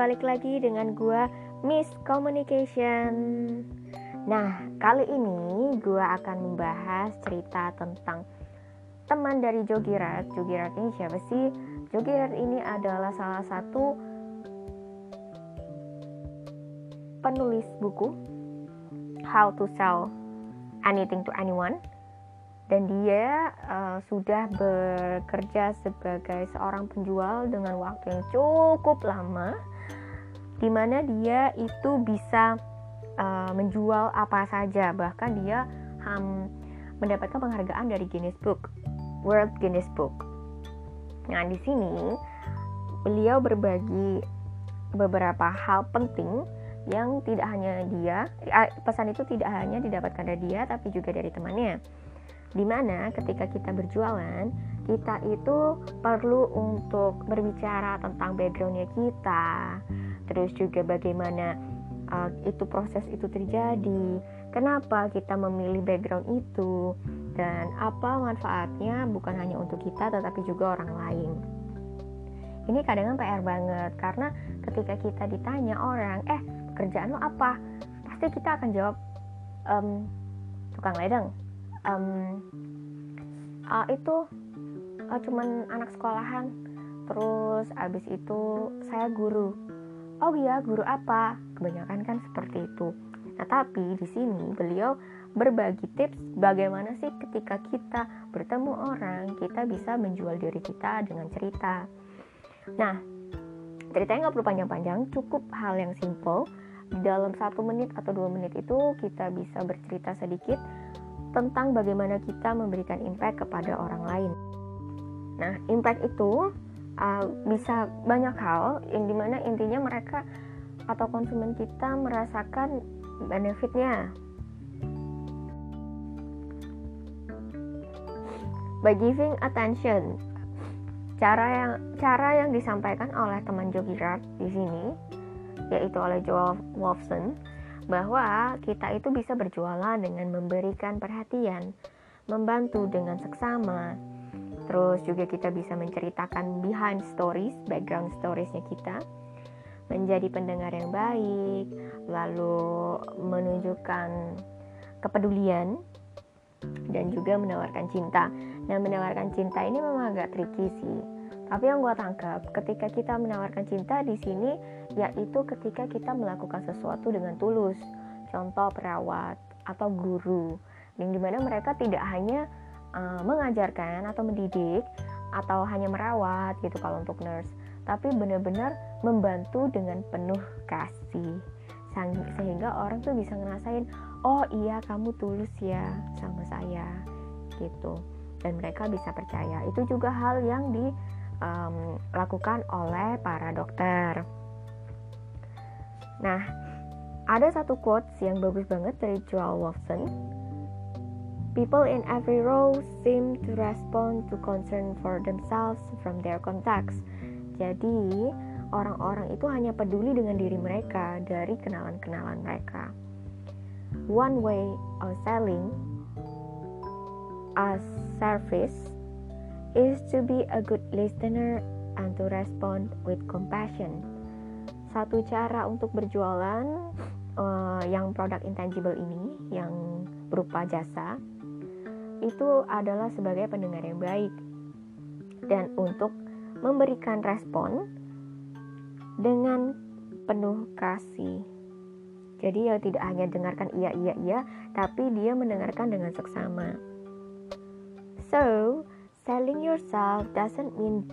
balik lagi dengan gua Miss Communication. Nah, kali ini gua akan membahas cerita tentang teman dari Jogirat. Jogirat ini siapa sih? Jogirat ini adalah salah satu penulis buku How to Sell Anything to Anyone dan dia uh, sudah bekerja sebagai seorang penjual dengan waktu yang cukup lama di mana dia itu bisa uh, menjual apa saja bahkan dia um, mendapatkan penghargaan dari Guinness Book World Guinness Book. Nah, di sini beliau berbagi beberapa hal penting yang tidak hanya dia, eh, pesan itu tidak hanya didapatkan dari dia tapi juga dari temannya di mana ketika kita berjualan kita itu perlu untuk berbicara tentang backgroundnya kita terus juga bagaimana uh, itu proses itu terjadi. Kenapa kita memilih background itu? Dan apa manfaatnya? Bukan hanya untuk kita tetapi juga orang lain. Ini kadang PR banget karena ketika kita ditanya orang eh kerjaan lo apa? Pasti kita akan jawab um, tukang ledeng. Um, uh, itu uh, cuman anak sekolahan. Terus abis itu saya guru oh iya guru apa? Kebanyakan kan seperti itu. Nah tapi di sini beliau berbagi tips bagaimana sih ketika kita bertemu orang kita bisa menjual diri kita dengan cerita. Nah ceritanya nggak perlu panjang-panjang cukup hal yang simple. Dalam satu menit atau dua menit itu kita bisa bercerita sedikit tentang bagaimana kita memberikan impact kepada orang lain. Nah, impact itu uh, bisa banyak hal yang di mana intinya mereka atau konsumen kita merasakan benefitnya. By giving attention, cara yang cara yang disampaikan oleh teman Jogi Rart di sini, yaitu oleh Joel Wolfson, bahwa kita itu bisa berjualan dengan memberikan perhatian, membantu dengan seksama. Terus juga kita bisa menceritakan behind stories, background storiesnya kita, menjadi pendengar yang baik, lalu menunjukkan kepedulian dan juga menawarkan cinta. Nah, menawarkan cinta ini memang agak tricky sih tapi yang gue tangkap ketika kita menawarkan cinta di sini yaitu ketika kita melakukan sesuatu dengan tulus. Contoh perawat atau guru yang di mana mereka tidak hanya uh, mengajarkan atau mendidik atau hanya merawat gitu kalau untuk nurse, tapi benar-benar membantu dengan penuh kasih. Sehingga orang tuh bisa ngerasain oh iya kamu tulus ya sama saya gitu. Dan mereka bisa percaya. Itu juga hal yang di um, lakukan oleh para dokter. Nah, ada satu quotes yang bagus banget dari Joel Wolfson. People in every role seem to respond to concern for themselves from their contacts. Jadi, orang-orang itu hanya peduli dengan diri mereka dari kenalan-kenalan mereka. One way of selling a service is to be a good listener and to respond with compassion. Satu cara untuk berjualan uh, yang produk intangible ini, yang berupa jasa, itu adalah sebagai pendengar yang baik dan untuk memberikan respon dengan penuh kasih. Jadi ya tidak hanya dengarkan iya iya iya, tapi dia mendengarkan dengan seksama. So, Selling yourself doesn't mean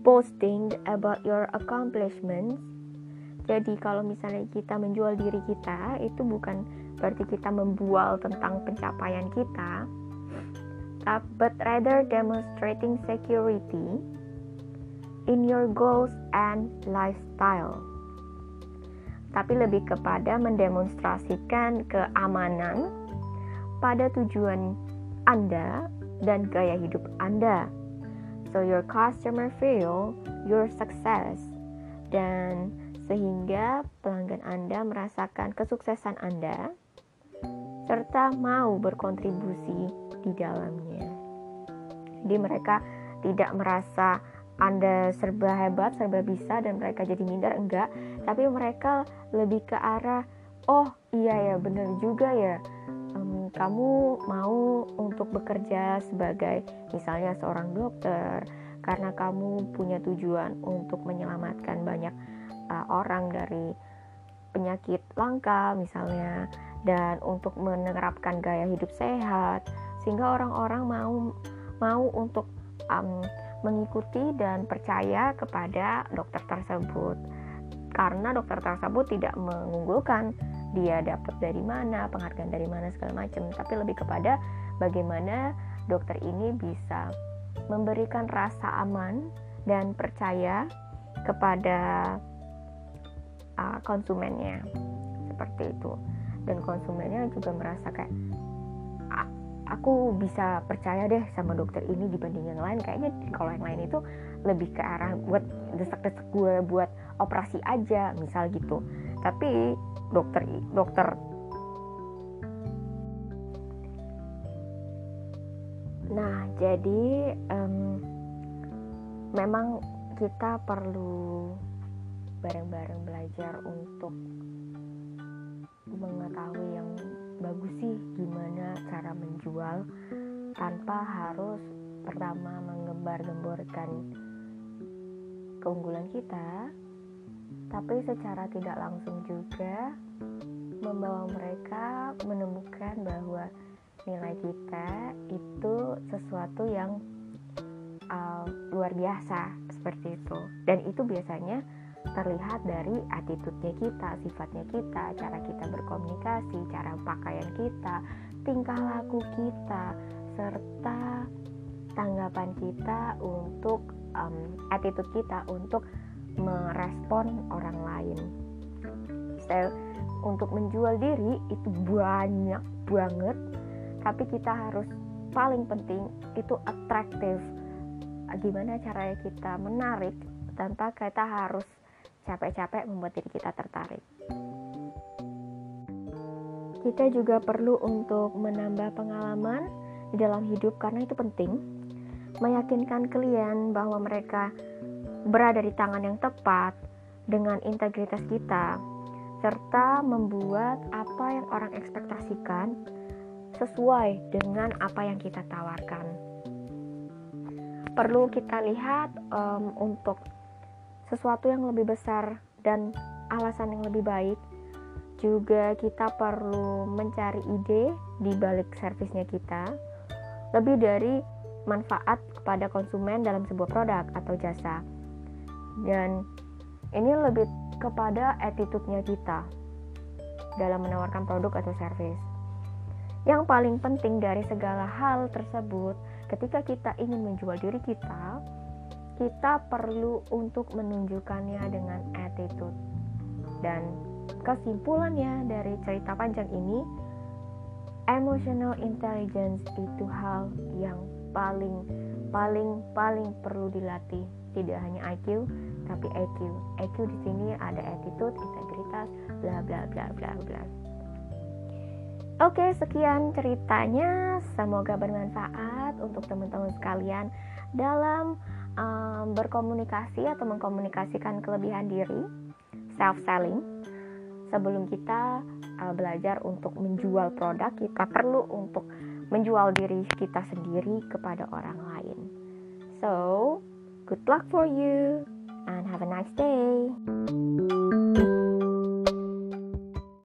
boasting about your accomplishments. Jadi kalau misalnya kita menjual diri kita, itu bukan berarti kita membual tentang pencapaian kita, but rather demonstrating security in your goals and lifestyle. Tapi lebih kepada mendemonstrasikan keamanan pada tujuan Anda dan gaya hidup Anda. So your customer feel your success dan sehingga pelanggan Anda merasakan kesuksesan Anda serta mau berkontribusi di dalamnya. Jadi mereka tidak merasa anda serba hebat, serba bisa dan mereka jadi minder enggak, tapi mereka lebih ke arah oh iya ya bener juga ya. Um, kamu mau untuk bekerja sebagai misalnya seorang dokter karena kamu punya tujuan untuk menyelamatkan banyak uh, orang dari penyakit langka misalnya dan untuk menerapkan gaya hidup sehat sehingga orang-orang mau mau untuk um, mengikuti dan percaya kepada dokter tersebut. Karena dokter tersebut tidak mengunggulkan dia dapat dari mana penghargaan dari mana segala macam tapi lebih kepada bagaimana dokter ini bisa memberikan rasa aman dan percaya kepada uh, konsumennya. Seperti itu dan konsumennya juga merasa kayak aku bisa percaya deh sama dokter ini dibanding yang lain. Kayaknya kalau yang lain itu lebih ke arah buat desak-desak gue buat operasi aja misal gitu. Tapi dokter dokter nah jadi um, memang kita perlu bareng-bareng belajar untuk mengetahui yang bagus sih gimana cara menjual tanpa harus pertama menggembar-gemborkan keunggulan kita. Tapi secara tidak langsung juga membawa mereka menemukan bahwa nilai kita itu sesuatu yang uh, luar biasa seperti itu. Dan itu biasanya terlihat dari attitude-nya kita, sifatnya kita, cara kita berkomunikasi, cara pakaian kita, tingkah laku kita, serta tanggapan kita untuk um, attitude kita untuk merespon orang lain. So, untuk menjual diri itu banyak banget, tapi kita harus paling penting itu atraktif. Gimana caranya kita menarik tanpa kita harus capek-capek membuat diri kita tertarik. Kita juga perlu untuk menambah pengalaman di dalam hidup karena itu penting. Meyakinkan klien bahwa mereka berada di tangan yang tepat dengan integritas kita serta membuat apa yang orang ekspektasikan sesuai dengan apa yang kita tawarkan. Perlu kita lihat um, untuk sesuatu yang lebih besar dan alasan yang lebih baik. Juga kita perlu mencari ide di balik servisnya kita. Lebih dari manfaat kepada konsumen dalam sebuah produk atau jasa. Dan ini lebih kepada attitude-nya kita dalam menawarkan produk atau servis. Yang paling penting dari segala hal tersebut, ketika kita ingin menjual diri kita, kita perlu untuk menunjukkannya dengan attitude. Dan kesimpulannya dari cerita panjang ini, emotional intelligence itu hal yang paling paling paling perlu dilatih. Tidak hanya IQ, tapi EQ. EQ di sini ada attitude, integritas, bla bla bla bla bla. Oke, sekian ceritanya. Semoga bermanfaat untuk teman-teman sekalian dalam um, berkomunikasi atau mengkomunikasikan kelebihan diri, self selling. Sebelum kita uh, belajar untuk menjual produk, kita perlu untuk menjual diri kita sendiri kepada orang lain. So, good luck for you and have a nice day.